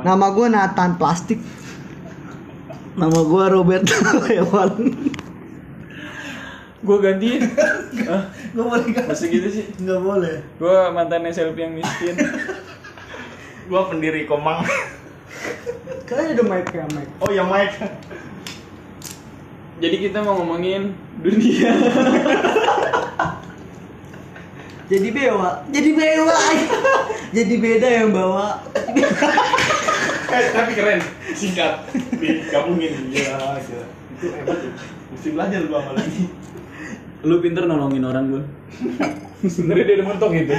Nama gue Nathan Plastik. Nama gua Robert Hewan. Gue gantiin. Hah? Gak boleh kan? Masa gitu sih? Gak boleh. Gue mantannya selfie yang miskin. Gua pendiri Komang. Kayaknya ada mic ya mic. Oh ya Mike. Jadi kita mau ngomongin dunia. Jadi bewa, jadi bewa. jadi beda yang bawa. Eh, tapi keren. Singkat. Digabungin. Gila, gila. Itu hebat tuh. Mesti belajar gua sama lagi. Lu pinter nolongin orang gue. Sebenernya dia udah mentok gitu.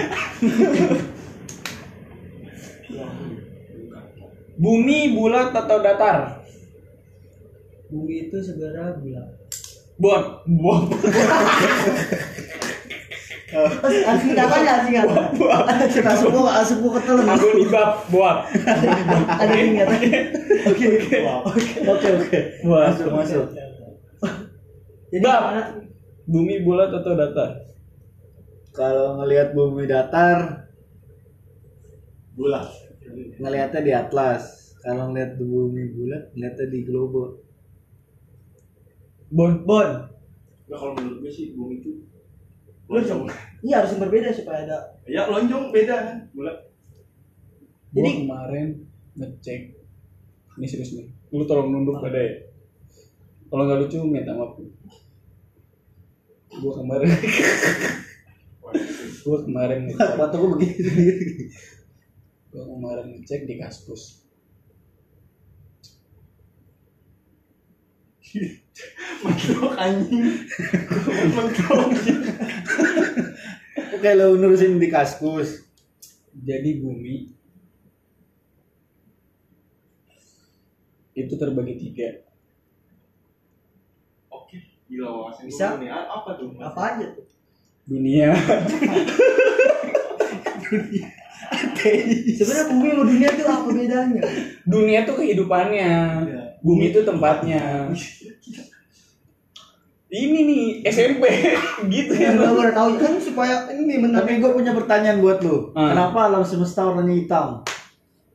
Bumi bulat atau datar? Bumi itu segera bulat. Bon, bon. Asing katanya asing kata. Asap gua, asap gua ketelan. Aku libab, buat. Ada yang katanya. Oke oke Oke oke. Masuk masuk. Jadi Bab. mana? Bumi bulat atau datar? Kalau ngelihat bumi datar, Bulat. ngelihatnya di atlas. Kalau ngelihat bumi bulat, ngelihatnya di globo. Bon. Bon. Nah, kalau menurut gue sih bumi itu lonjong. Iya harus yang berbeda supaya ada. Ya lonjong beda kan. Bulat. Gua Jadi- kemarin ngecek. Ini serius nih. Lu tolong nunduk pada ya. Kalau nggak lucu minta maaf. Gua kemarin. gua kemarin gua begitu. Gua kemarin ngecek di Kaskus. Mentok anjing. Mentok. Oke lo nurusin di kaskus. Jadi bumi itu terbagi tiga. Oke. Gila wawasan Bisa? nih. A- Apa tuh? Mas? Apa aja tuh? Dunia, Sebenarnya bumi sama dunia itu apa bedanya? dunia tuh kehidupannya, Iya. Bumi itu tempatnya. Ini nih SMP gitu Ya ya. gue udah tahu kan supaya ini benar. Tapi gue punya pertanyaan buat lu. Ah. Kenapa alam semesta warnanya hitam?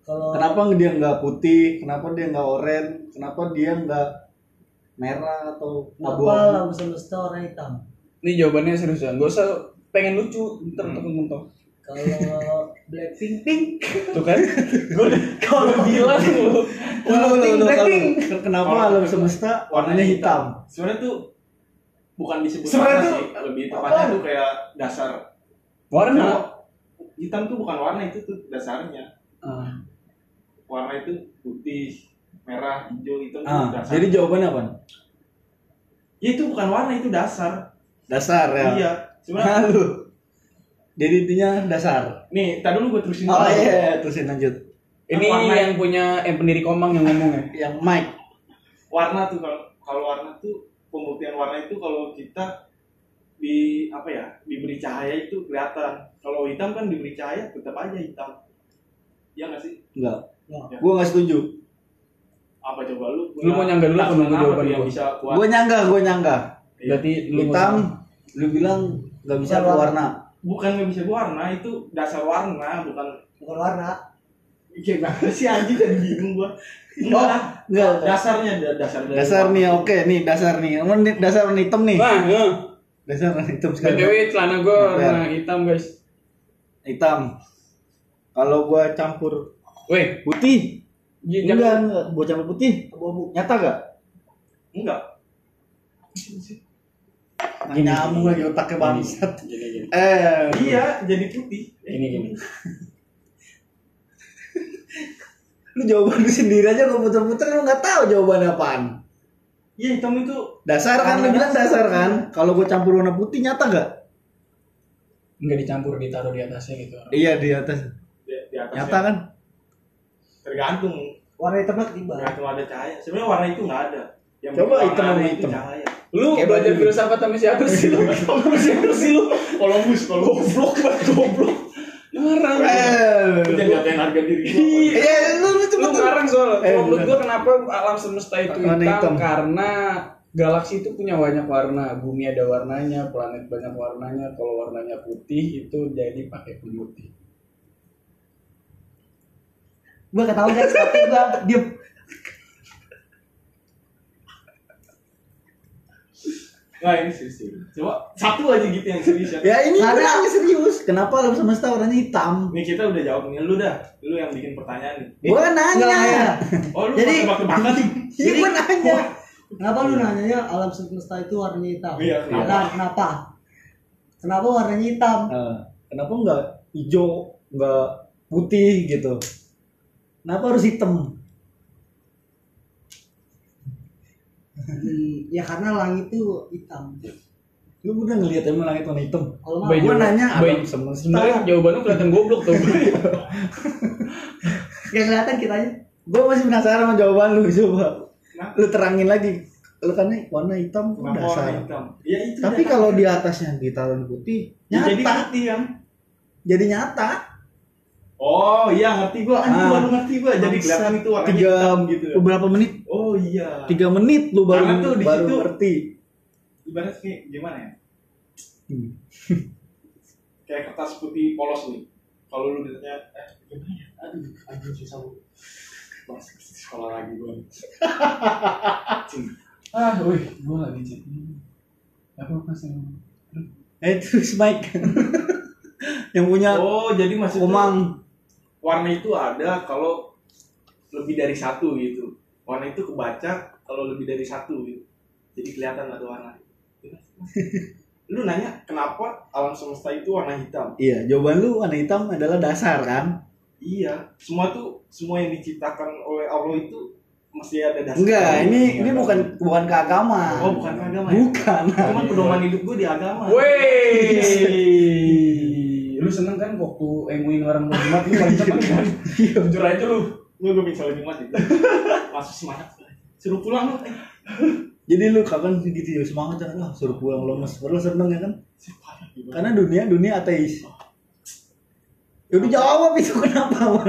Kalau Kenapa dia nggak putih? Kenapa dia nggak oranye? Kenapa dia nggak merah atau Kenapa abu-abu? alam semesta warna hitam? Ini jawabannya seriusan. Gak usah pengen lucu, ntar mentok. Kalau Blackpink pink, Tuh kan? Gue kalau bilang lu. Kalau Blackpink, lu- kalau- Blackpink. kenapa alam semesta warnanya hitam? Sebenarnya tuh bukan disebut Sebenarnya tuh- sih. Lebih tepatnya tuh kayak dasar. Warna. Hitam tuh bukan warna itu tuh dasarnya. Ah. Warna itu putih, merah, hijau itu tuh Ah, dasar. jadi jawabannya apa? ya itu bukan warna itu dasar. Dasar ya. Iya. Sebenarnya. Jadi intinya dasar. nih, tadi dulu gue terusin Oh dulu. iya, terusin lanjut. Ini Warna. yang punya yang pendiri Komang yang ngomong ya. Yang Mike. warna tuh kalau kalau warna tuh pembuktian warna itu kalau kita di apa ya diberi cahaya itu kelihatan kalau hitam kan diberi cahaya tetap aja hitam Iya nggak sih Enggak. Ya. Gua nggak setuju. apa coba lu Lu mau nyangga dulu apa nunggu Apa jawaban gua? bisa Gua nyangga, gua nyangga. Iya. Berarti lu Hitam, lu bilang nggak bisa warna. Bukan nggak bisa warna itu dasar warna bukan bukan warna. gimana sih anjing jadi bingung gua Oh, enggak. dasarnya da- dasar dari Dasar nih, oke nih dasar nih. Nih, dasar warna hitam nih. Nah, eh. Dasar warna hitam sekali. BTW celana gue Ya. warna hitam guys. Hitam. Kalau gua campur Weh, putih, j- enggak, jangan enggak. Gua campur putih, abu-abu. Nyata gak? enggak Gini. Nyambung lagi otaknya bangsat. Gini gini. Eh, iya jadi putih Eh, Gini gini. lu jawaban lu sendiri aja gua puter-puter lu nggak tahu jawabannya apaan. iya hitam itu Dasar kan lu bilang dasar kan? Kalau gua campur warna putih nyata gak? Enggak dicampur ditaruh di atasnya gitu. Iya di atas. di, di atasnya Nyata kan? tergantung Warna hitamnya ketimbang. tergantung ada cahaya sebenarnya warna itu nggak ada yang Coba hitam sama hitam. cahaya Lu Kayak belajar filsafat sama siapa sih? Lu? Sama siapa sih lu? Kolombus, Columbus. Goblok banget, goblok. Ngarang. Lu jangan ngatain harga diri. Iya, iya lu cepet Lu ngarang soal. Kalau menurut gua kenapa alam semesta itu hitam? karena galaksi itu punya banyak warna. Bumi ada warnanya planet banyak warnanya. Kalau warnanya putih itu jadi pakai putih. Gue ketahuan guys. Tapi gue diem Nah ini serius. Coba satu aja gitu yang serius ya. Ya ini Karena- Karena... serius. Kenapa alam semesta warnanya hitam? Nih kita udah jawab nih lu dah. Lu yang bikin pertanyaan nih. Gua nanya. nanya. Oh lu Jadi- tebak-tebakan. Iya gua nanya. Kenapa lu nanyanya alam semesta itu warnanya hitam? Iya, kenapa? Nah, kenapa? Kenapa warnanya hitam? Eh, kenapa enggak hijau, enggak putih gitu? Kenapa harus hitam? Hmm, ya karena langit itu hitam. Lu udah ngeliat emang langit warna hitam? Kalau By Gua nanya alam semesta. Sebenarnya jawaban lu kelihatan goblok tuh. nggak kelihatan kitanya. Gue masih penasaran sama jawaban lu coba. Kenapa? Lu terangin lagi. Lu kan warna hitam Kenapa dasar. warna hitam? Ya itu. Tapi kalau di atasnya ditaruh putih, Ya, nyata. jadi Jadi, putih kan. nyata. Oh iya ngerti gua. Anjing Ah. baru ngerti gua. Jadi kelihatan itu warna Tiga hitam gitu. beberapa menit, Oh iya. tiga menit lu baru Karena tuh di baru situ- ngerti. Ibarat kayak gimana ya? Hmm. Kayak kertas putih polos nih. Kalau lu ditanya eh gimana ya? Aduh, anjing susah lu. Sekolah lagi gua. Ah, wih, gua lagi cek. Apa apa sih? Eh terus Mike yang punya Oh, jadi maksudnya Komang. Warna itu ada kalau lebih dari satu gitu. Warna itu kebaca kalau lebih dari satu gitu. Jadi kelihatan ada warna. Lu nanya kenapa alam semesta itu warna hitam? Iya, jawaban lu warna hitam adalah dasar kan? Iya, semua tuh semua yang diciptakan oleh Allah itu mesti ada dasar. Enggak, ini ini bukan bukan ke agama. Oh, bukan ke agama ya? Bukan. Cuman pedoman hidup gue di agama. Wey, lu seneng kan waktu emuin orang mau Jumat lu paling seneng kan? Jujur aja lu. Gue gue bisa lebih mati. Masuk semangat. Suruh pulang lu. Jadi lu kapan gitu ya semangat jangan lah suruh pulang lemes. Padahal seneng ya kan? Karena dunia dunia ateis. Ya udah jawab itu kenapa?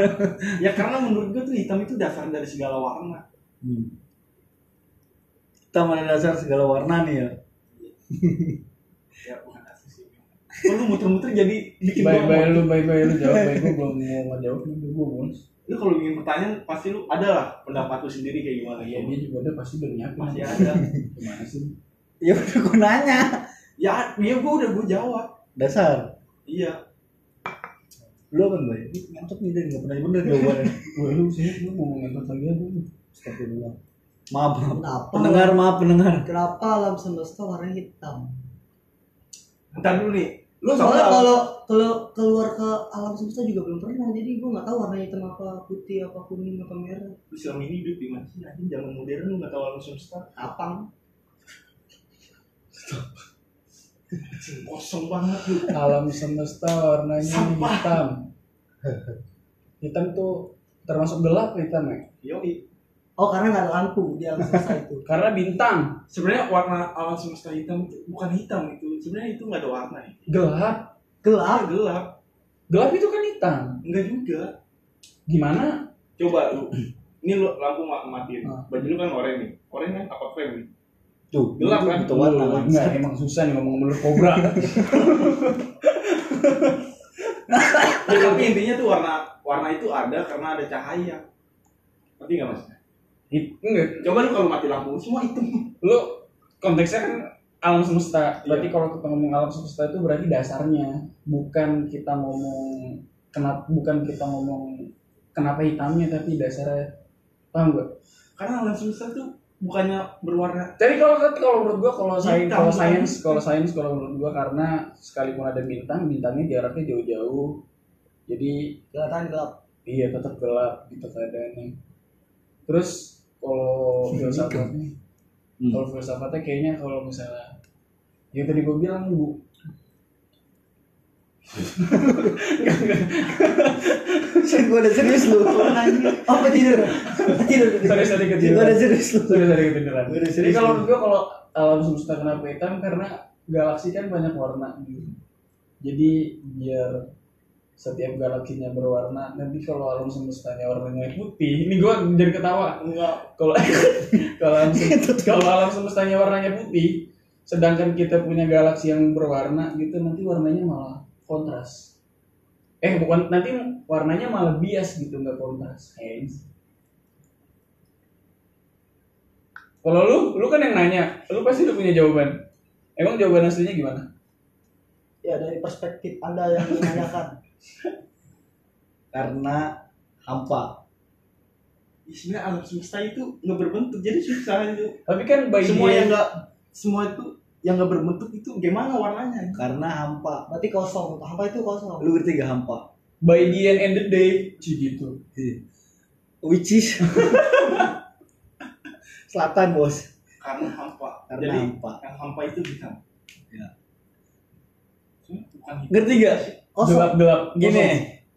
Ya karena menurut gue tuh hitam itu dasar dari segala warna. Hmm. Kita mana dasar segala warna nih ya. Ya bukan dasar sih. Oh, lu muter-muter jadi bikin baik mau- lu baik baik lu jawab baik gua belum mau ngejawab nih gua bonus. Lu kalau bikin pertanyaan pasti lu ada lah pendapat lu sendiri kayak gimana Iya ya. dia juga ada pasti udah nyiapin. Pasti ada. Gimana sih? Ya udah gue nanya. Ya, ya gue udah gue jawab. Dasar. Iya. Lu apa nih? Ngantuk nih dari nggak pernah bener jawabannya. Gue lu sih lu mau ngentot lagi aja lu. Astagfirullah. Maaf, maaf. Kenapa? Pendengar, maaf pendengar. Kenapa alam semesta warna hitam? Ntar dulu nih. Lu Soalnya kalau kalau keluar ke alam semesta juga belum pernah, jadi gue nggak tahu warna hitam apa putih apa kuning apa merah. lu selama ini hidup di mana sih? Anjing zaman modern lu gak tahu alam semesta. Apang. Kosong banget lu. Alam semesta warnanya Sampah. hitam. Hitam tuh termasuk gelap hitam ya? Yoi. Oh karena nggak ada lampu di alam semesta itu. Karena bintang Sebenarnya warna alam semesta hitam itu bukan hitam itu. Sebenarnya itu nggak ada warna ya. gelap. Gelap. Ah, gelap. Gelap itu kan hitam. Enggak juga. Gimana? Coba lu. Ini lu lampu ma- matiin. Ah. Baju lu kan oranye nih. Oranye kan apa krem nih? Tuh, Gelap kan? Itu warna kan. Enggak, emang susah nih ngomong menurut kobra. Ya, tapi intinya tuh warna warna itu ada karena ada cahaya. Ngerti nggak mas? Enggak, Coba lu kalau mati lampu semua hitam. lu konteksnya kan alam semesta. Berarti Iya. kalau kita ngomong alam semesta itu berarti dasarnya, bukan kita ngomong kenapa bukan kita ngomong kenapa hitamnya tapi dasarnya. Paham gak? Karena alam semesta tuh bukannya berwarna Tapi kalau kalau menurut gua kalau sains Hitam, kalau kan? sains kalau sains kalau menurut gua karena sekalipun ada bintang bintangnya jaraknya jauh-jauh jadi Kelihatan gelap. iya tetap gelap gitu keadaannya terus kalau filsafatnya Hmm. kalau filsafatnya kayaknya kalau misalnya yang tadi gua bilang bu gue udah serius lu. Apa tidur? tidur. sorry sorry Gue ketiduran udah serius lu. sorry sorry ketiduran jadi serius kalau menurut gua kalau alam semesta kenapa hitam karena galaksi kan banyak warna jadi biar setiap galaksinya berwarna nanti kalau alam semestanya warnanya putih ini gua jadi ketawa. Enggak. Kalau kalau alam, kalau alam semestanya warnanya putih sedangkan kita punya galaksi yang berwarna gitu nanti warnanya malah kontras. Eh bukan nanti warnanya malah bias gitu nggak kontras. Hence. kalau lu lu kan yang nanya lu pasti udah punya jawaban. Emang jawaban aslinya gimana? Ya dari perspektif anda yang menanyakan. Karena hampa. Ya, sebenarnya alam semesta itu nggak berbentuk jadi susah itu. Tapi kan by semua yang nggak semua itu yang nggak berbentuk itu gimana warnanya? Karena hampa. Berarti kosong. Apa itu kosong? lu ngerti gak hampa? By the end and the day Ci gitu. Which is selatan bos. Karena hampa. Karena jadi hampa. yang hampa itu hitam Ya. bukan hitam. ngerti gak Kosong. gelap gelap. Gini.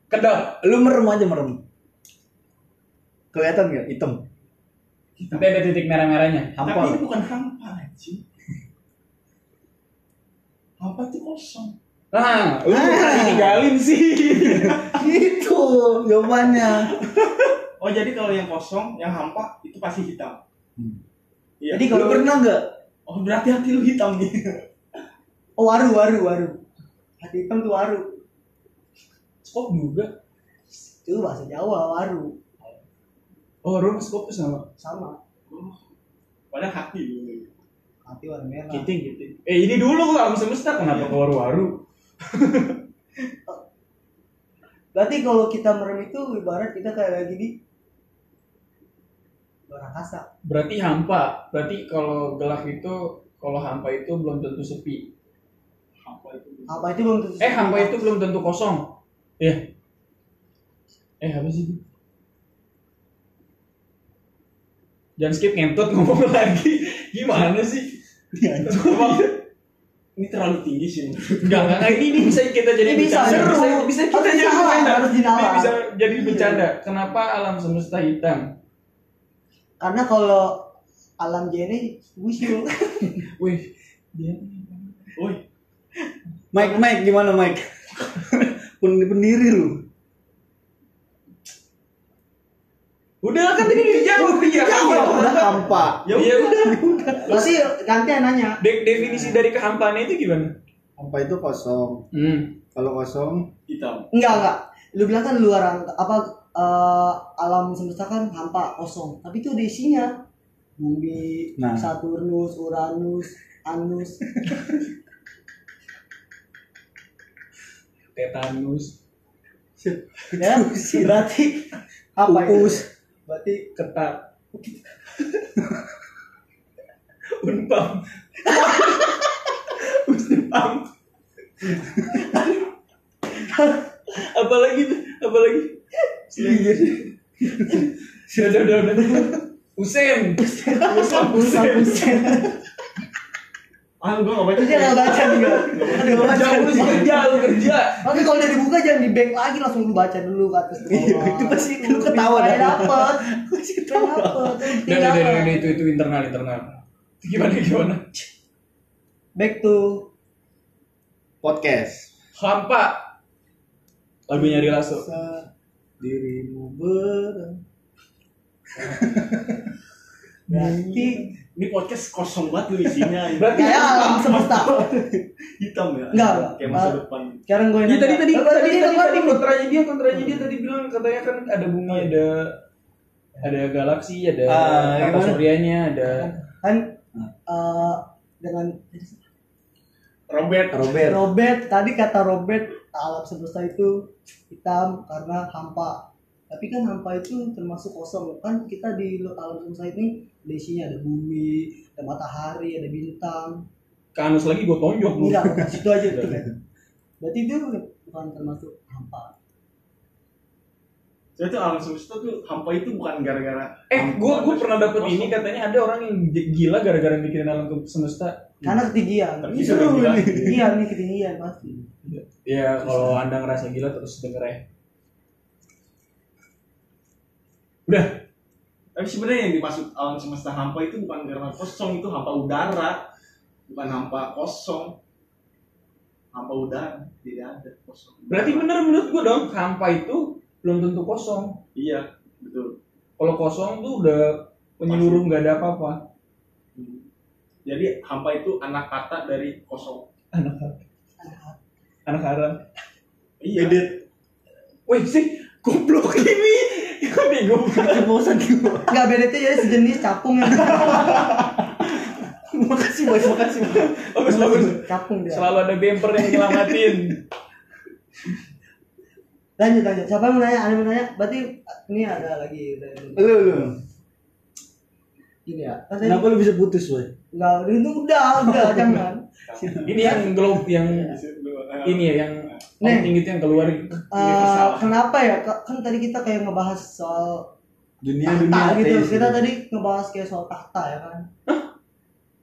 Kedap. Lu merem aja merem. Kelihatan gak hitam. Nanti ada titik merah merahnya tapi hampa ini bukan hampa anjing. Hampa itu kosong. Nah lu Ah. bukan ditinggalin sih. Itu jawabannya. Oh jadi kalau yang kosong yang hampa itu pasti hitam. Hmm. iya. Jadi lu kalau pernah nggak? Oh berarti hati lu hitam nih. Oh waru waru waru. Hati hitam tuh waru. Skop juga Itu bahasa Jawa waru. oh lu skop tuh sama Sama. oh, padahal hati lu Hati warna merah. kiting kiting eh ini dulu alam semesta kenapa ke waru-waru Berarti kalau kita merem itu ibarat kita kayak lagi di luar angkasa. berarti hampa berarti kalau gelap itu kalau hampa itu belum tentu sepi hampa itu itu belum tentu. eh hampa itu belum tentu kosong ya eh apa sih jangan skip ngentut ngomong lagi gimana sih ini terlalu tinggi sih Enggak, enggak, ini, ini bisa kita jadi Ini bisa, seru. bisa, bisa kita Harus jadi bercanda. harus dinalar. Ini bisa jadi bercanda. Kenapa alam semesta hitam? Karena kalau alam jene wisul. Wih, dia Woi, Mike Mike gimana Mike pendiri lu Udah kan tadi dijawab ya. karena hampa ya Ya udah. udah. Berarti gantian nanya. De- definisi dari kehampaan itu gimana? hampa itu kosong Hmm. kalau kosong Hitam. Enggak enggak. Lu bilang kan luar apa eh, alam semesta kan hampa kosong. Tapi itu ada isinya. Bumi, Nah. Saturnus, Uranus, Anus. Tetanus, ya. Berarti apa itu? Uus. Berarti ketat. Unpam. Unpam. apalagi? Apalagi? Iya. Udah, udah, udah, udah. Usen. Usen. Usen. usen. Ah, gua enggak baca. Dia nggak baca juga. Ada nggak baca. Lu kerja, lu kerja. Tapi kalau udah dibuka jangan di bank lagi langsung lu baca dulu ke atas. Iya, itu pasti lu ketawa dah. dapet. Pasti ketawa. Udah, udah, itu, itu internal, internal. Gimana, gimana? Back to podcast Hampa. Lagunya Ari Lasso. Sa- dirimu ber berarti Ini podcast kosong banget lu isinya. Berarti kayak alam semesta. hitam ya. Enggak. Kayak masa Ah. depan. Sekarang gue Iya tadi tadi tadi tadi, tadi nih? kontranya dia kontranya dia tadi bilang katanya kan ada bumi ada ada galaksi ada Ah, tata gimana? suryanya ada kan eh, dengan Robert. Robert Robert tadi kata Robert alam semesta itu hitam karena hampa tapi kan hampa itu termasuk kosong. Kan kita di alam semesta ini ada isinya ada bumi ada matahari ada bintang. Ke anus lagi gue tonjok. Lu enggak situ aja itu kan berarti itu bukan termasuk hampa. Jadi tuh alam semesta tuh hampa itu bukan gara-gara eh gue gue pernah dapet ini katanya ada orang yang gila gara-gara mikirin alam ke- semesta. Karena ketinggian. Tapi Ini seru ketinggian nih ketinggian pasti. Ya kalau anda ngerasa gila terus denger ya udah Tapi sebenarnya yang dimaksud alam semesta hampa itu bukan karena kosong, itu hampa udara. Bukan hampa kosong. Hampa udara, tidak ada kosong. berarti bener menurut gue dong hampa itu belum tentu kosong Iya, betul. kalau kosong tuh udah menyeluruh nggak ada apa-apa Hmm. Jadi hampa itu anak kata dari kosong. anak anak haram Iya. edit Wih sih, goblok ini. Kok bego banget. bosan gue Enggak beda itu ya sejenis capung yang makasih boy makasih Bagus bagus. capung dia. Selalu ada bumper yang nyelamatin. Lanjut lanjut. Siapa yang mau nanya? Ada yang mau nanya? Berarti ini ada lagi. lu lu Ini ya. Kan kenapa lu bisa putus boy enggak itu udah udah jangan. Ini yang globe yang ini ya yang Nih. penting itu yang keluar. Eh, kenapa ya? Ka- Kan tadi kita kayak ngebahas soal dunia tahta dunia gitu. ateis Kita gitu. tadi ngebahas kayak soal tahta ya kan.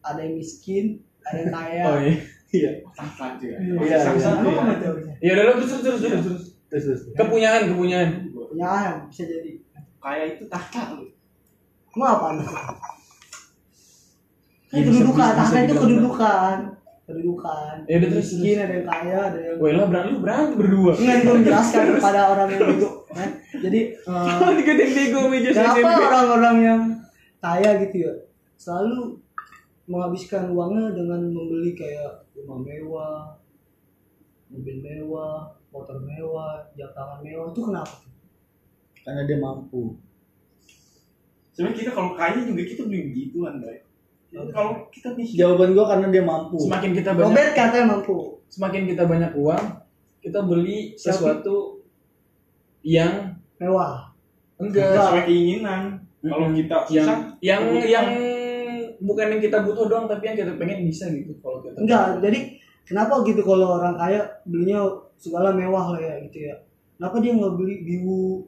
Ada yang miskin, ada yang kaya. Oh iya. iya Tahta aja ya. Iya, Masih iya. sama-sama Apa ya. nggak teorinya? Ya udah terus terus terus terus. terus. terus terus Kepunyaan kepunyaan. Punyaan bisa jadi. Kayak itu tahta lu. Emang apa? Kan Ya, kedudukan, tahta itu kedudukan. Kedudukan. Ya udah, terus, miskin, ada yang kaya, ada yang Wah lah lu berantem berdua. Enggak, gue menjelaskan kepada orang yang bego. kan. Jadi eh, Oh dikatain bego meja kenapa orang-orang yang kaya gitu ya selalu menghabiskan uangnya dengan membeli kayak rumah mewah, mobil mewah, motor mewah, jam tangan mewah itu kenapa? tuh? karena dia mampu Sebenarnya kita kalau kaya juga kita beli begituan, Bay. Kalau kita miskin, jawaban gua karena dia mampu Semakin kita banyak Robert katanya mampu. semakin kita banyak uang, kita beli sesuatu yang Mewah. enggak sesuai keinginan. Kalau kita yang susah, yang kebutuhan. yang bukan yang kita butuh doang tapi yang kita pengen bisa gitu kalau kita Enggak, jadi kenapa gitu kalau orang kaya belinya segala mewah lah ya gitu ya. Kenapa dia nggak beli biwu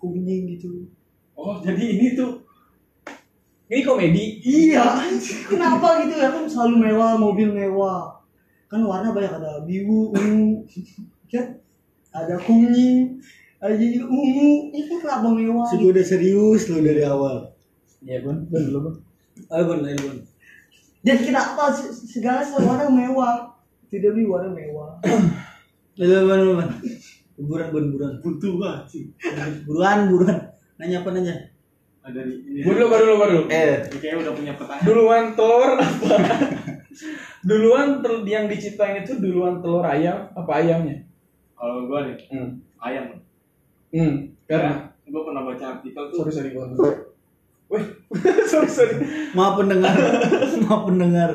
kuning gitu? Oh, jadi ini tuh ini komedi Iya, kenapa gitu ya kan selalu mewah, mobil mewah. Kan warna banyak ada biru, ungu, kan ada kuning, ada jadi ungu. Kan kenapa mewah? Gitu. gua udah serius lu dari awal ya bun bun dulu bun ayo bun ayo bun Dan kenapa se- segala warna mewah? Tidak beli warna mewah. ayo, bun buruan bun buruan butuh banget sih. buruan buruan nanya apa nanya Ada di ini. Gua dulu, gua dulu, dulu. eh Ini kayaknya udah punya pertanyaan. Duluan telur apa? duluan tel yang diciptain itu duluan telur ayam apa ayamnya? Kalau gua nih, Hmm. ayam. Hmm. Karena gua pernah baca artikel tuh. sorry sorry gua. Wih, sorry sorry. maaf pendengar maaf pendengar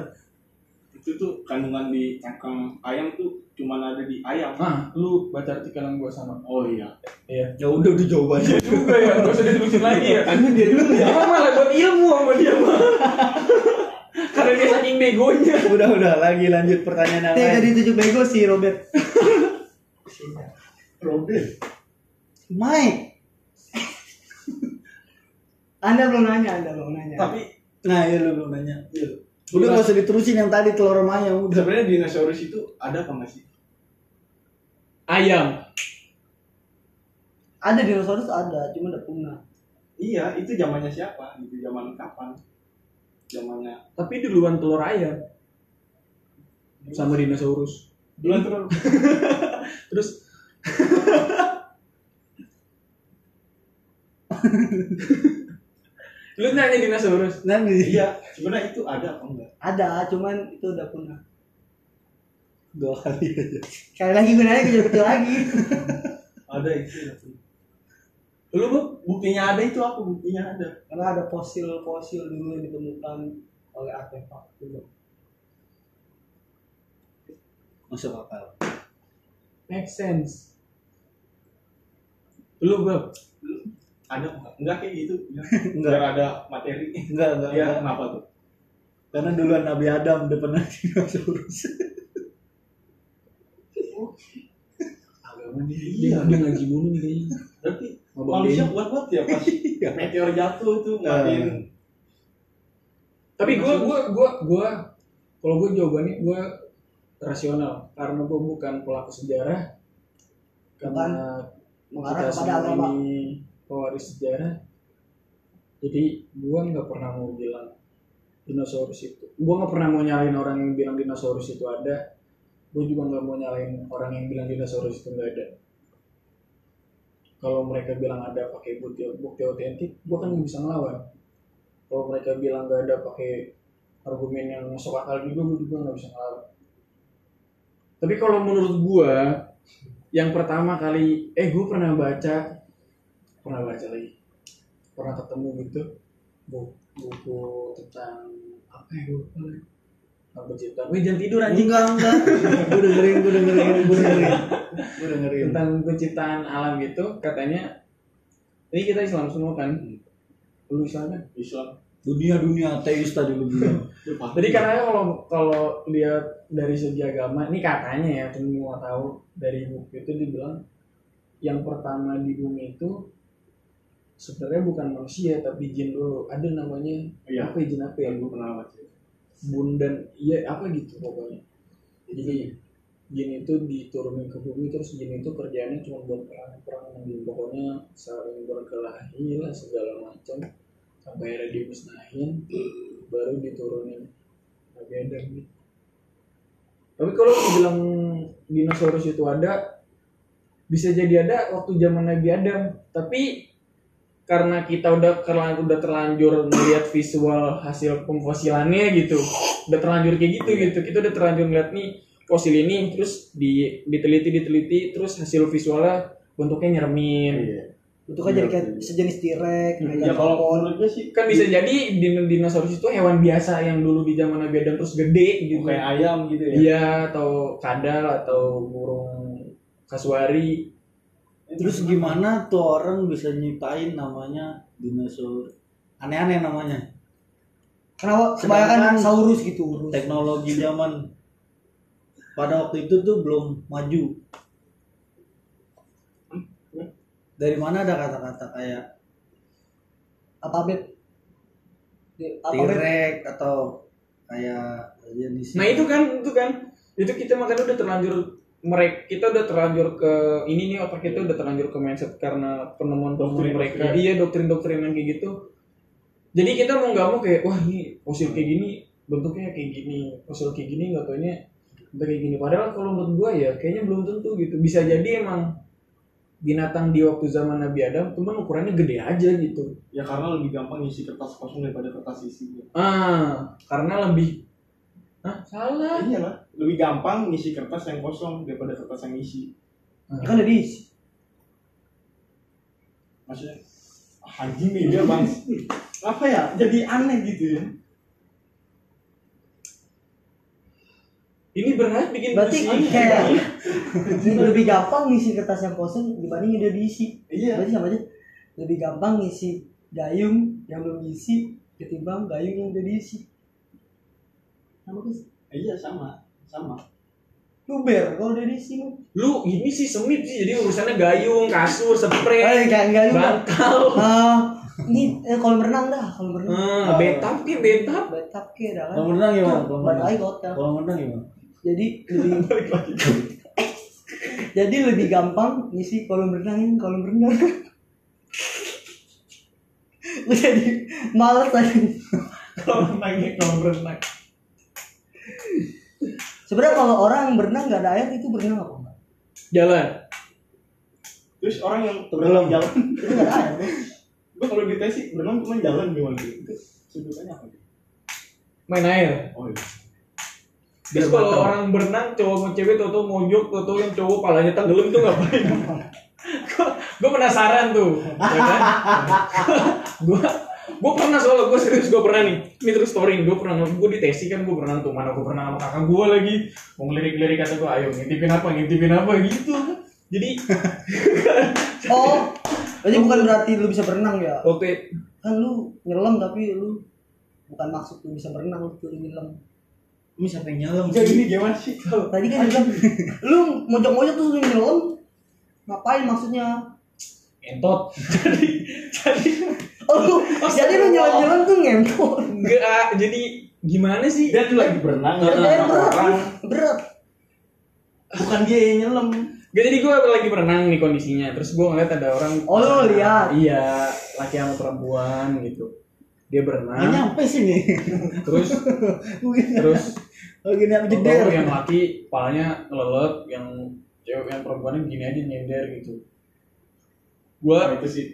Itu tuh kandungan di cangkang ayam tuh cuma ada di ayam. Ah, lu baca artikel yang gua sama. Oh iya. Iya. ya udah udah jawabannya Juga ya, gak usah diterusin lagi ya. karena dia dulu ya Dia malah buat ilmu sama dia mah. Karena dia saking begonya. udah udah lagi lanjut pertanyaan yang Dia lain dari tujuh bego sih Robert. Robin Mike Anda belum nanya, Anda belum nanya. Tapi nah ya lu belum nanya udah gak usah diterusin yang tadi telur ayam udah sebenarnya dinosaurus itu ada apa nggak sih? Ayam. ada dinosaurus ada, cuma udah punah. Iya, itu zamannya siapa? Itu zaman kapan? Zamannya Tapi duluan telur ayam. Sama dinosaurus. duluan terus. Terus Lu nanya dinosaurus. nanti iya, sebenarnya itu ada apa enggak? Ada, cuman itu udah punah. dua kali aja Sekali lagi gue nanya kecil-kecil lagi. Ada itu. Lu Bu? Buktinya ada itu apa? Buktinya ada. Karena ada fosil-fosil dulu yang ditemukan oleh artefak dulu. masuk akal Make sense. Lu Bro. Ada? Enggak kayak gitu. Enggak. Biar ada materi. enggak enggak, Iya, enggak. kenapa tuh? karena duluan Nabi Adam udah pernah dinosaurus Agama dia, Iya. dia, ngaji mulu nih kayaknya. Berarti manusia dia. kuat banget ya pas Iya. meteor jatuh tuh ngapain? Tapi gue gue gue gue kalau gue jawabannya gue rasional karena gue bukan pelaku sejarah karena Mengarah kita kepada semua agama. ini pewaris sejarah jadi gue nggak pernah mau bilang dinosaurus itu. Gue nggak pernah mau nyalain orang yang bilang dinosaurus itu ada. Gue juga nggak mau nyalain orang yang bilang dinosaurus itu nggak ada. Kalau mereka bilang ada pakai bukti bukti otentik gue kan bisa ngelawan. Kalau mereka bilang nggak ada pakai argumen yang masuk akal juga gue juga nggak bisa ngelawan. Tapi kalau menurut gue yang pertama kali eh gue pernah baca pernah baca lagi. Pernah ketemu gitu buku, buku tentang apa ya gue lupa lagi. apa gue jangan tidur anjing. Enggak enggak. Gue dengerin gue dengerin gue dengerin. Gue dengerin. Tentang penciptaan alam gitu katanya ini kita Islam semua kan? Lu Islam kan? Islam. Dunia dunia ateis tadi lu bilang. Jadi karena kalau kalau lihat dari segi agama, ini katanya ya, semua tahu dari buku itu dibilang yang pertama di bumi itu sebenarnya bukan manusia tapi jin dulu. Ada namanya Iya. apa ya, jin apa ya? yang gue pernah baca Bundan, iya apa gitu pokoknya. Jadi jin itu diturunin ke bumi terus jin itu kerjanya cuma buat perang-perang di pokoknya saling berkelahi lah segala macam sampai akhirnya dimusnahin baru diturunin Nabi Adam gitu. Tapi kalau dibilang dinosaurus itu ada bisa jadi ada waktu zaman Nabi Adam tapi karena kita udah terlanjur udah terlanjur melihat visual hasil pemfosilannya gitu. Udah terlanjur kayak gitu gitu. Kita udah terlanjur ngeliat nih fosil ini terus di diteliti diteliti terus hasil visualnya bentuknya nyermin iya. Itu kan jadi kayak sejenis T-Rex Hmm, kayak ya kalau sih kan bisa jadi din- dinosaurus itu hewan biasa yang dulu di zaman Nabi Adam terus gede gitu. Kayak ayam gitu ya? Iya atau kadal atau burung kasuari terus gimana tuh orang bisa nyiptain namanya dinosaur? Aneh-aneh namanya. Kenapa? Kebanyakan saurus gitu urus. teknologi zaman. Pada waktu itu tuh belum maju. Dari mana ada kata-kata kayak alfabet Di- alfabet T-Rex atau kayak jenis Nah itu kan, itu kan, itu kita makanya udah terlanjur mereka kita udah terlanjur ke ini nih otak kita udah terlanjur ke mindset karena penemuan penemuan Doktrin, mereka. doktrin. iya doktrin doktrin yang kayak gitu. Jadi kita mau nggak mau kayak wah ini fosil kayak gini bentuknya kayak gini fosil kayak gini nggak taunya udah kayak gini. Padahal kalau menurut gua ya kayaknya belum tentu gitu. Bisa jadi emang binatang di waktu zaman Nabi Adam cuman ukurannya gede aja gitu. Ya karena lebih gampang ngisi kertas kosong daripada kertas isi ah karena lebih Hah, salah. Iya lah lebih gampang ngisi kertas yang kosong daripada kertas yang isi kan ada diisi. Maksudnya ah, anjing nih dia bang apa ya? Jadi aneh gitu ya. Ini berat bikin berarti kayak lebih gampang ngisi kertas yang kosong dibanding udah diisi. Iya. Berarti sama aja. Lebih gampang ngisi gayung yang belum diisi ketimbang gayung yang udah diisi. Sama kan iya sama sama. Luber kalau udah diisi lu lu ini sih semit sih jadi urusannya gayung kasur spray eh kayak gayung bantal. Ah, ini eh, kalau berenang dah kalau berenang ah betap ke betap betap ke dah kan. Kalau berenang gimana? Kalau berenang hotel. Kalau berenang gimana? Jadi lebih jadi lebih gampang ngisi kolam renangin kolam renang. Lu jadi males tadi kalau renangnya kalau berenang sebenarnya kalau orang berenang nggak ada air itu berenang apa enggak? Jalan. Terus orang yang berenang jalan. Itu nggak ada air gua kalau di tes sih berenang cuma jalan gimana gitu itu sebutannya apa main air. Oh iya. Terus kalau orang berenang cowok sama cewek tau tau tau yang cowok palanya tenggelam tuh ngapain? gue penasaran tuh, ya kan? gue gue pernah soalnya gue serius gue pernah nih. Ini terus story gue pernah gue di tesi kan gue pernah tuh mana gue pernah sama kakak gue lagi. Mau ngelirik-lirik kata gue ayo ngintipin apa ngintipin apa gitu. Jadi oh jadi bukan berarti lu bisa berenang ya? Waktu kan lu nyelam tapi lu bukan maksud lu bisa berenang lu tuh nyelam. Ini siapa yang nyelam jadi ini gimana sih? Tadi kan bilang lu mojok-mojok tuh lu nyelam. Ngapain maksudnya? Entot. Jadi jadi oh lu jadi lu nyelam-nyelam tuh ngentot enggak jadi gimana sih? Dia tuh lagi berenang ya berat orang berat. Bukan dia yang nyelam. Gak jadi gue lagi berenang nih kondisinya. Terus gue ngeliat ada orang Oh, lu lihat? Iya Laki sama perempuan gitu. Dia berenang. Nyampe sini. Terus Terus oh gini apa jeder. yang laki Palanya ngelelet Yang cewek yang perempuannya begini aja nyender gitu. Gue Wah, itu sih.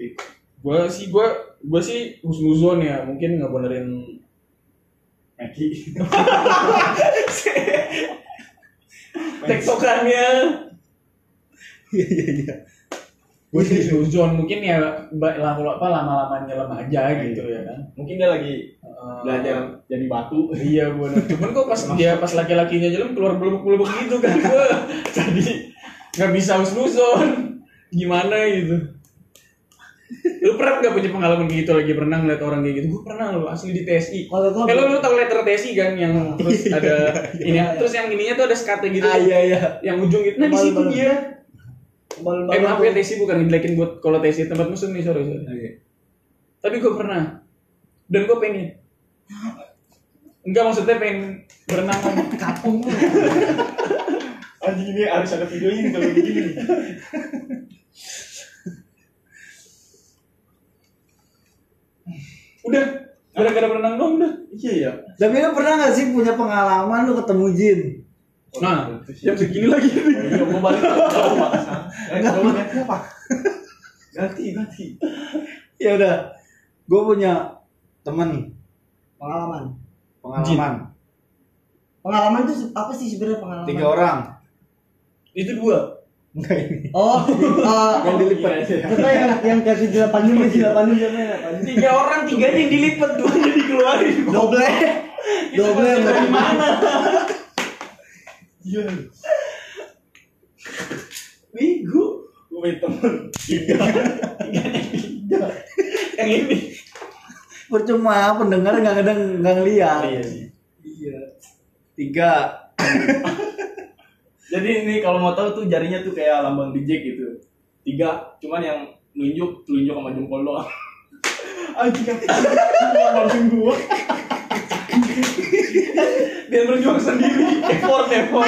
Gue sih gue Gue sih husnuzon ya Mungkin nggak benerin Eki Tektokannya. Iya iya iya. gue sih suzon mungkin ya lama apa lama lamanya lama aja gitu ya kan. Mungkin dia lagi belajar jadi batu. iya bener cuman kok pas dia pas laki-lakinya jalan keluar belubuk-belubuk gitu kan gue jadi nggak bisa usnuson gimana gitu lu pernah nggak punya pengalaman gitu? Lagi pernah ngeliat orang kayak gitu. Gue pernah lo asli di TSI Kalau gua kalau lu tau letter TSI kan yang terus ada ini. terus yang ininya tuh ada skate gitu. Ah iya iya. yang ujung gitu. Nah di situ dia. Eh maaf ya TSI bukan ngejelekin buat kalau TSI tempat musuh nih sorry sorry. Oke. tapi gue pernah. Dan gue pengen. Enggak maksudnya pengen berenang. Kapung. Anjing ini harus ada videonya kalau begini. Udah gara-gara berenang dong udah Iya ya. Tapi lu pernah gak sih punya pengalaman lu ketemu jin? nah jam segini lagi Iya, gua balik jauh gua ganti apa? Ganti, ganti. Ya udah. Gue punya temen Pengalaman. pengalaman Pengalaman itu apa sih sebenarnya pengalaman? tiga orang. itu dua Enggak ini. Oh, uh, Yang dilipat. kita yang yang tujuh delapan lima tujuh delapan siapa ya? tiga orang tiganya yang dilipat duanya dikeluarin Doble, doble dari mana Iya. Bigu Gua punya temen tiga. yang ini Percuma pendengar nggak ngedeng nggak ngeliat. iya sih Iya. Tiga. Jadi ini kalau mau tahu tuh jarinya tuh kayak lambang bijek gitu. Tiga, cuman yang nunjuk telunjuk sama jempol doang. Anjing. Langsung gua. dia berjuang sendiri effort effort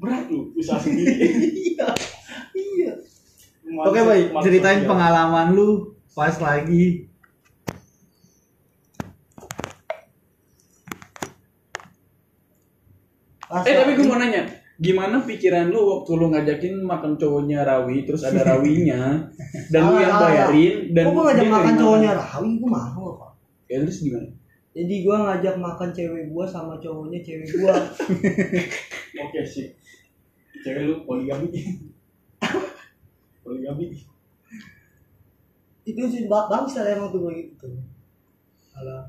Berat lu usaha sendiri. Iya. Iya. Oke baik, ceritain pengalaman lu pas lagi Pas eh tapi gue mau nanya gimana pikiran lu waktu lu ngajakin makan cowoknya Rawi terus ada Rawinya dan lu yang Ah, bayarin dan Kok gua ngajak makan cowoknya Rawi, gua mau apa? ya terus gimana Jadi gua ngajak makan cewek gua sama cowoknya cewek gua. Oke sih. Cewek lu poligami. poligami. itu sih bang bangsa emang tuh gua gitu. Alah,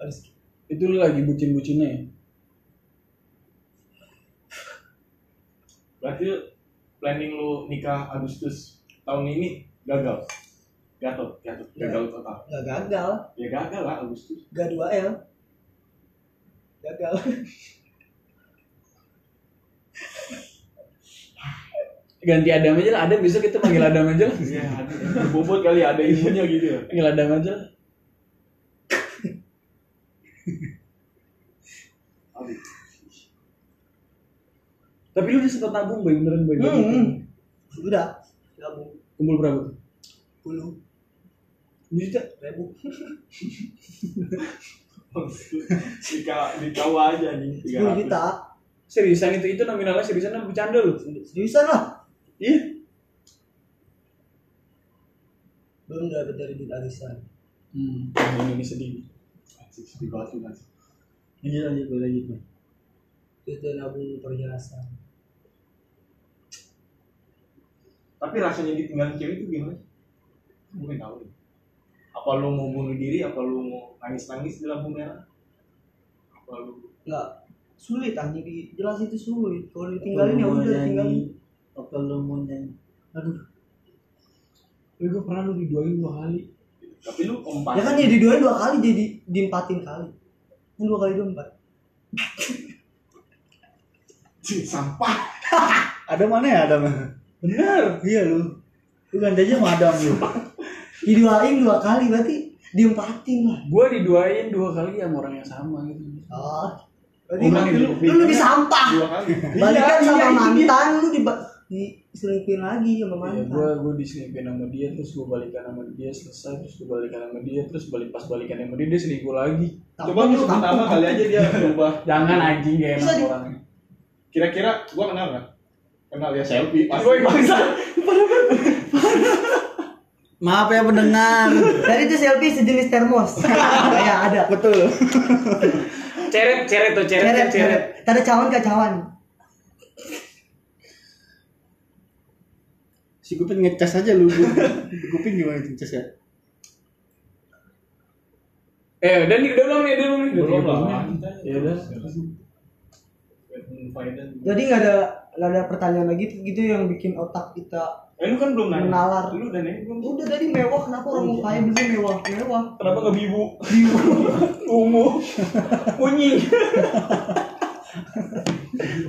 harus itu lu lagi bucin-bucinnya ya Berarti planning lu nikah Agustus tahun ini gagal. Gatot, gatot, gagal total. nggak gagal, Ya gagal lah Agustus. gak dua L. Gagal. ganti Adam aja lah Adam bisa kita panggil Adam aja lah Iya, ada. Bobot kali ada ilmunya gitu ya. panggil Adam aja lah Aduh. Tapi lu udah sempet nabung boy beneran boy Hmm. Udah, gabung kumpul berapa tuh puluh juta ribu. Nikah nikah aja nih. Sepuluh juta. seriusan itu itu nominalnya seriusan apa bercanda lu Seriusan lah. iya Belum dapat dari duit arisan. hmm ini sedih sedih banget lu, Mas. lanjut lanjut boleh lanjut. Terus dia nabung perhiasan. Tapi rasanya ditinggalin cewek itu gimana? Mungkin tahu nih. Apa lu mau bunuh diri? Apa lu mau nangis-nangis di lampu merah? Apa lu Enggak sulit anjing di jelas itu sulit. Kalau ditinggalin ya lu udah tinggalin. Apa lu mau nyanyi? Aduh, tapi gue pernah lu diduain dua kali tapi lu empat. Ya kan ya diduain dua kali jadi diempatin kali. Kan dua kali dua empat. sampah. ada mana ya Adam? Bener Iya lu. Lu ganti aja sama Adam lu. Diduain dua kali berarti diempatin lah. gue diduain dua kali sama orang yang sama gitu Oh. Berarti Orang lu, lu, lebih sampah. Dua kali. Balikan Iya, sama iya, itu mantan lu di diselingkuhin lagi sama Iya, mantan. gue gue diselingkuhin sama dia terus gue balikan sama dia selesai terus gue balikan sama dia terus balik pas balikan sama dia dia selingkuh lagi Coba lu sebut nama kali aja dia berubah. jangan anjing gak enak orangnya Kira-kira gua kenal nggak? Kenal ya selfie pasti. Woi, bangsa. Maaf ya pendengar. Dan itu selfie sejenis termos. Kayak ada. Betul. ceret ceret tuh ceret Ceret, ceret. Tanda cawan ke cawan. Si Gupin ngecas aja lu. Gupin gimana ngecas ya? Eh, udah nih, udah belum nih, udah belum nih. Belum 30 lah. Ya udah. Jadi nggak ada nggak ada pertanyaan lagi gitu yang bikin otak kita Eh lu kan belum nanya. Menalar. Lu udah nanya belum? udah tadi mewah kenapa orang mau kaya beli mewah mewah Kenapa nggak bibu? Ungu. Kunying.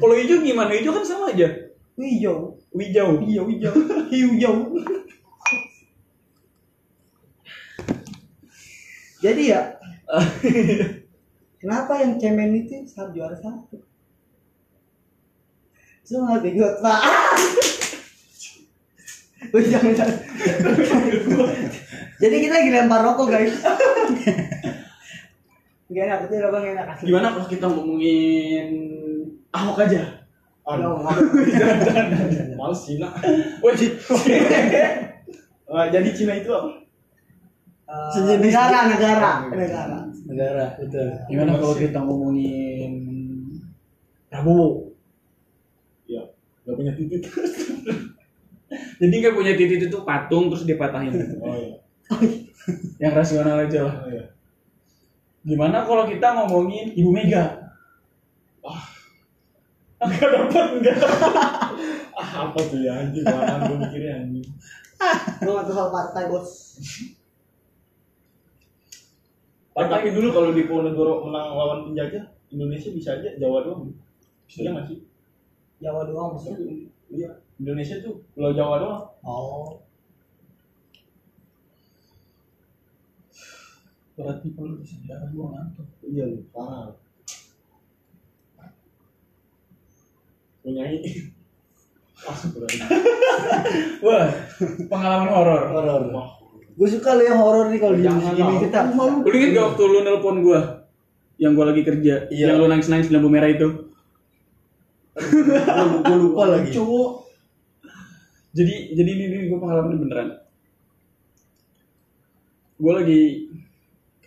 Kalau hijau gimana? Hijau kan sama aja. hijau Hijau. hijau hijau hijau jadi ya kenapa yang cemen itu saat juara satu semua bingung pak Wih, jangan, jangan. Jadi kita lagi lempar rokok guys. Gak enak, itu bang enak asli. Gimana kalau kita ngomongin Ahok aja? Aduh, Males Cina. Wajib. Ah, jadi Cina itu apa? Sejenis- negara, negara, negara. Negara, betul. Gimana kalau kita ngomongin Prabowo? Iya. Gak punya titik. Jadi nggak punya titik itu patung terus dipatahin. Oh iya. Yang rasional aja lah. Oh iya. Gimana kalau kita ngomongin Ibu Mega? Wah. Enggak dapat enggak. Ah, apa tuh ya anjing? Mana gue mikirnya anjing. Lu nggak tahu partai bos. Eh, tapi dulu kalau di Ponegoro menang lawan penjajah, Indonesia bisa aja Jawa doang. Bisa nggak sih? Jawa doang maksudnya. Iya. Indonesia tuh Pulau Jawa doang. Oh. Berarti kalau di sejarah gua ngantuk. Iya lu, parah. Punyai. Ah. Wah, pengalaman horor. Horor. Gue suka lo yang horor nih kalau di lah. kita. Lu inget gak waktu lu nelpon gua? Yang gua lagi kerja, Iya. yang lu nangis-nangis di lampu merah itu. Gue lupa lagi. Cowok. Jadi jadi ini, ini gue pengalaman beneran. Gue lagi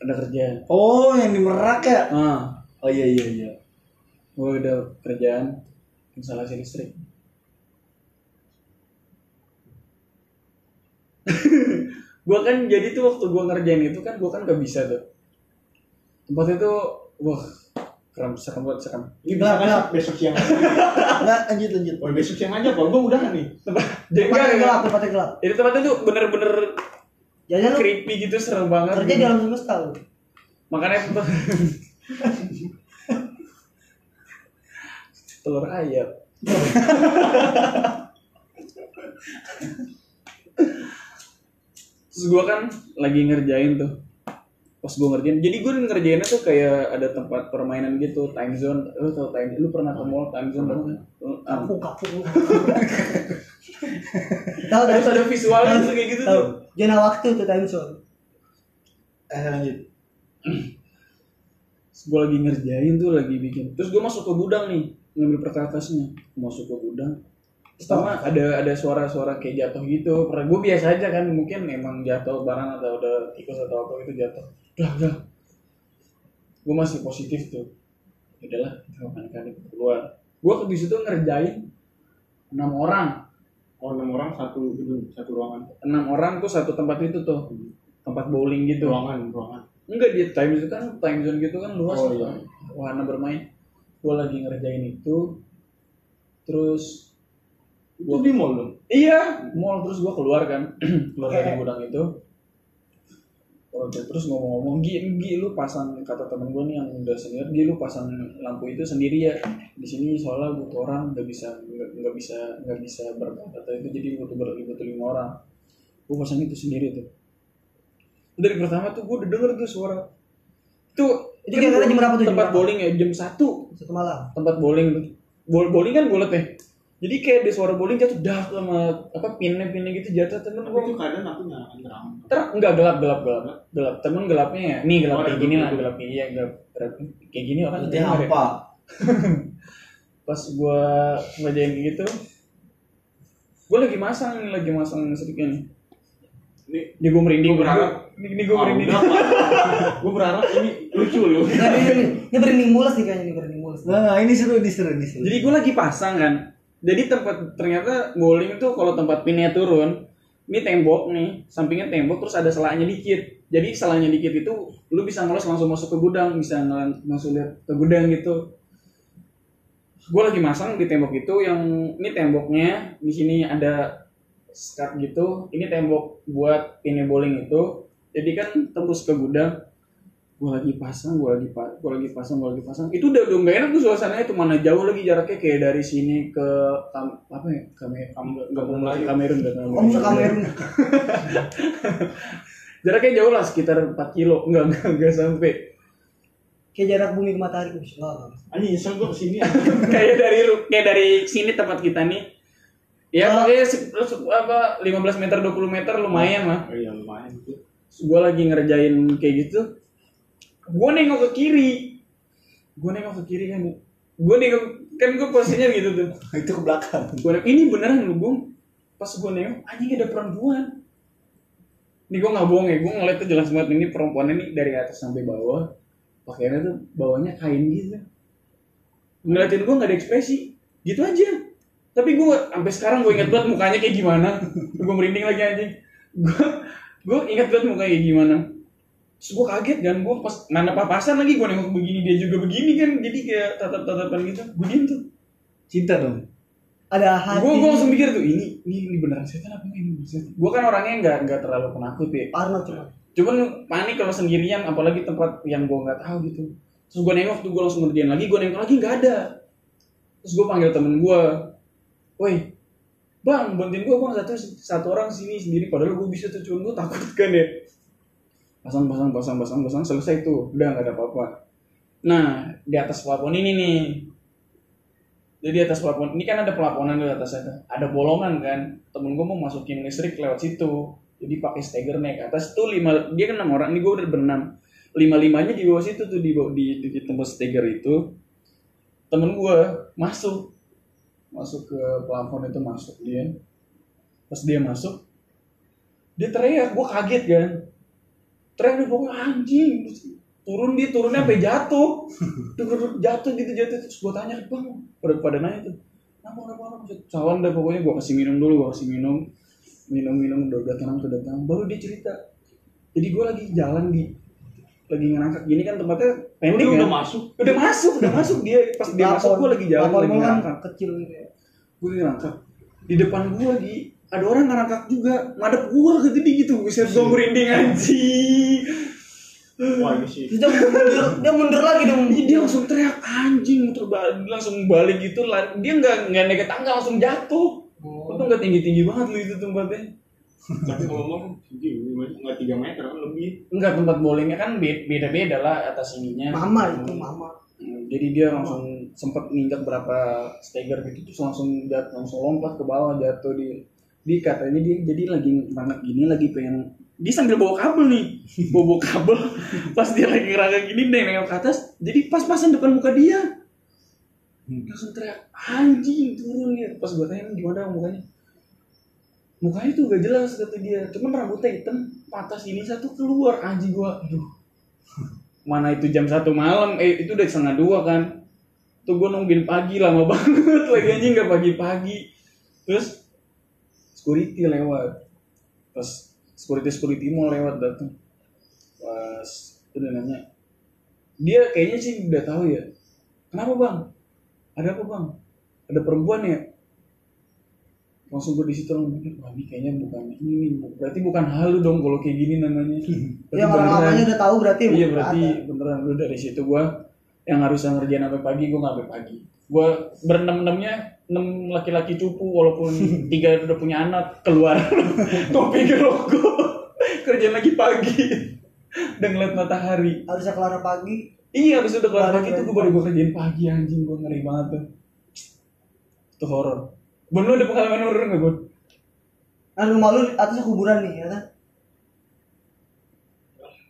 ada kerjaan. Oh, yang di Merak ya? Ah, Oh iya iya iya. gue udah kerjaan instalasi listrik. gue kan jadi tuh waktu gue ngerjain itu kan gue kan gak bisa tuh. Tempat itu wah keren serem banget serem. ini bisa nggak sih besok siang? Enggak, lanjut lanjut. Oh, besok siang aja, Pak. Gue udah nih. Jadi Tempatnya gelap, tempatnya gelap. Jadi tempatnya tuh bener-bener Jajan lu creepy gitu serem banget. kerja di alam semesta lu. Makanya tempat telur ayam. Terus gue kan lagi ngerjain tuh pas gue ngerjain jadi gue ngerjainnya tuh kayak ada tempat permainan gitu time zone lu tau time lu pernah ke mall time zone tau kapuk lu. Tahu dah. terus ada visualnya tuh kayak gitu Tahu. tuh Zona waktu tuh time zone. Eh lanjut. gue lagi ngerjain tuh lagi bikin terus gue masuk ke gudang nih ngambil perkakasnya masuk ke gudang pertama ada ada suara-suara kayak jatuh gitu pernah gue biasa aja kan mungkin emang jatuh barang atau ada tikus atau apa gitu jatuh udah udah gue masih positif tuh udahlah kita makan keluar gue di situ ngerjain enam orang Oh, enam orang satu gedung, satu ruangan. enam orang tuh satu tempat itu tuh tempat bowling gitu Ruangan, ruangan. Enggak di time itu kan time zone gitu kan luas Oh, iya. wahana bermain. Gua lagi ngerjain itu terus Itu di mall dong. iya mall terus gua keluar kan keluar dari Oke. gudang itu Oke, terus ngomong-ngomong Gi, Gi lu pasang kata temen gue nih yang udah senior Gi lu pasang lampu itu sendiri ya. Di sini soalnya butuh orang nggak bisa nggak bisa nggak bisa berempat atau itu jadi butuh ber, butuh lima orang. Gue pasang itu sendiri tuh. Dari pertama tuh gue udah denger tuh suara. Tuh Itu kira-kira jam berapa tuh, tempat bowling ya? Jam satu. Satu malam. tempat bowling. Tuh bowling kan bulat ya jadi kayak di suara bowling jatuh dah sama apa pinnya pinnya gitu jatuh temen gue itu keadaan aku nyalakan terang. ter enggak gelap gelap gelap gelap temen gelapnya ya nih gelap Oh, kayak gini lah gelap. iya gelap gelap kayak gini orang Berarti denger ya. pas gua ngerjain kayak gitu gua lagi masang nih lagi masang listriknya nih Ini ini gua merinding Gua berharap- ini, ini gua Oh, merinding gue berharap ini lucu loh. Nah, ini, ini, ini berending mulus nih kayaknya ini berending mulus. Nah, nah, ini seru, ini seru, ini seru. jadi gua lagi pasang kan jadi tempat ternyata bowling itu kalau tempat pinnya turun ini tembok nih sampingnya tembok terus ada selanya dikit. Jadi selanya dikit itu lu bisa ngelos langsung masuk ke gudang bisa langsung lihat ke gudang gitu. Gue lagi masang di tembok itu yang ini temboknya di sini ada skat gitu. Ini tembok buat pinnya bowling itu. Jadi kan tembus ke gudang gue lagi pasang gue lagi pa gue lagi pasang gue lagi pasang itu udah udah gak enak tuh suasananya itu mana jauh lagi jaraknya kayak dari sini ke kam, apa ya kamer Kampung Melayu. Kamerun gak Om ke Kamerun. jaraknya jauh lah sekitar 4 kilo enggak enggak enggak sampai Kayak jarak bumi ke matahari. Enggak. Anjing nyesel gua ke sini. kayak dari kayak dari sini tempat kita nih ya Oh. se- apa 15 meter 20 meter lumayan lah Oh iya lumayan tuh. gue lagi ngerjain kayak gitu gue nengok ke kiri. Gue nengok ke kiri kan. Gue nengok kan gue posisinya gitu tuh. Itu ke belakang. Gue ini beneran lu gue pas gue nengok anjing ada perempuan. Ini gue nggak bohong ya gue ngeliat tuh jelas banget ini perempuan ini dari atas sampai bawah. Pakaiannya tuh bawahnya kain gitu. Ngeliatin gue nggak ada ekspresi. Gitu aja. Tapi gue sampai sekarang gue inget banget mukanya kayak gimana. Gue merinding lagi anjing. Gue gue inget banget mukanya kayak gimana terus gue kaget kan gue pas mana papasan lagi gue nengok begini dia juga begini kan jadi kayak tatap-tatapan gitu. Gue diem tuh. Cinta dong. Ada hati. gue gue langsung mikir tuh ini ini, ini beneran setan apa ini? Setan. Gue kan orangnya nggak nggak terlalu penakut ya. Parno cuma. cuman panik kalau sendirian apalagi tempat yang gue nggak tahu gitu. Terus gue nengok tuh gue langsung ngerjain lagi gue nengok lagi nggak ada. Terus gue panggil temen gue woi bang bantuin gue bang satu satu orang sini sendiri padahal gue bisa tuh cuman gue takut kan ya pasang pasang pasang pasang pasang selesai tuh. Udah nggak ada apa-apa. Nah di atas plafon ini nih. Jadi di atas plafon ini kan ada pelaponan di atas ada bolongan kan. Temen gue mau masukin listrik lewat situ. Jadi pakai steger naik atas tuh lima dia kan enam orang. Ini gue udah berenam. Lima limanya di bawah situ tuh di di, di, di tempat steger itu. Temen gue masuk. Masuk ke plafon itu masuk dia pas dia masuk dia teriak. Gue kaget kan di bawah anjing. Turun dia turunnya sampai jatuh. Duduk- jatuh gitu jatuh terus gue tanya bang pada pada nanya tuh kenapa kenapa kenapa? Cawan dah pokoknya gue kasih minum dulu gue kasih minum minum minum udah udah tenang udah tenang baru dia cerita. Jadi gue lagi jalan di lagi ngerangkak gini kan tempatnya pendek Udah, kan? udah masuk. udah masuk udah masuk dia. Pas dia masuk gue lagi jalan lagi ngerangkak. Kecil gitu ya. gue ngerangkak. Di depan gue lagi ada orang ngerangkak juga ngadep gue gitu dia gitu buset gue merinding anjing Wah ini sih. Dia mundur, dia mundur lagi dong. Iya, dia langsung teriak anjing muter balik langsung balik gitu dia nggak nggak naik ke tangga langsung jatuh Oh. itu nggak tinggi tinggi banget lu itu tempatnya Tapi ngomong tinggi, nggak tiga meter lebih. Enggak tempat bowlingnya kan be- beda-beda lah atas ininya Mama itu mama. Hmm, jadi dia langsung sempet nginjak berapa steger gitu terus langsung jat, langsung lompat ke bawah jatuh di di katanya dia jadi lagi ngerangkak gini lagi pengen dia sambil bawa kabel nih. Bawa, bawa kabel. Pas dia lagi ngerangkak gini dia nengok ke atas. Jadi pas-pasan depan muka dia. Langsung teriak anjing turun ya. Pas gue tanya gimana mukanya? Mukanya tuh gak jelas kata dia. Cuman rambutnya hitam patah sini satu keluar. Anjing gua aduh. Mana itu jam satu malam? Eh itu udah setengah dua kan. Tuh gue nungguin pagi lama banget lagi anjing nggak pagi-pagi. Terus security lewat. Pas security security mau lewat datang pas itu udah nanya dia kayaknya sih udah tahu ya kenapa bang? Ada apa bang? Ada perempuan ya? Langsung gue di situ langsung mikir wah ini kayaknya bukan ini nih berarti bukan halu dong kalau kayak gini namanya. Berarti Ya orang mamanya udah tahu berarti. Iya berarti ada. beneran. Lu dari situ gua yang harusnya ngerjain sampai pagi gua nggak sampai pagi. Gua berenam enamnya enam laki-laki cupu walaupun tiga udah punya anak keluar topi logo kerjaan lagi pagi dan ngeliat matahari. harusnya kelar pagi. Iya habis udah keluar Baru pagi tuh kerja gua baru gua kerjain pagi anjing gua ngeri banget tuh. Itu horor. Lu ada pengalaman horor nggak bun? Kan rumah lu atasnya kuburan nih, ya kan?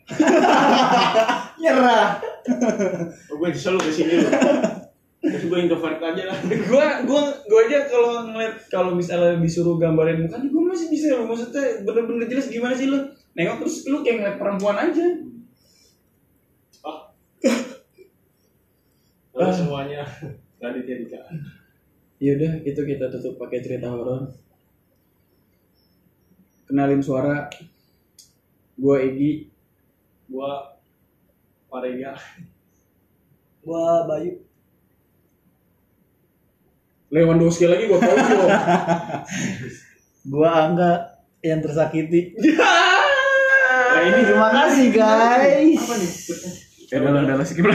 Nyerah. Oh, gue nyesel lu ke sini lu. Terus gue introvert aja lah. gua gua gua aja kalau ngeliat kalau misalnya disuruh gambarin mukanya gua masih bisa loh maksudnya bener-bener jelas gimana sih lu nengok terus lu kayak ngeliat perempuan aja Halo semuanya. Tadi Tika. Yaudah, itu kita tutup pakai cerita horor. Kenalin suara. Gua Egi. gua Parega Gua Bayu. Lewandowski lagi gua tahu gua. Gua Angga yang tersakiti. nah ini Terima kasih guys. apa nih Ya udah, udah, skip lanjut.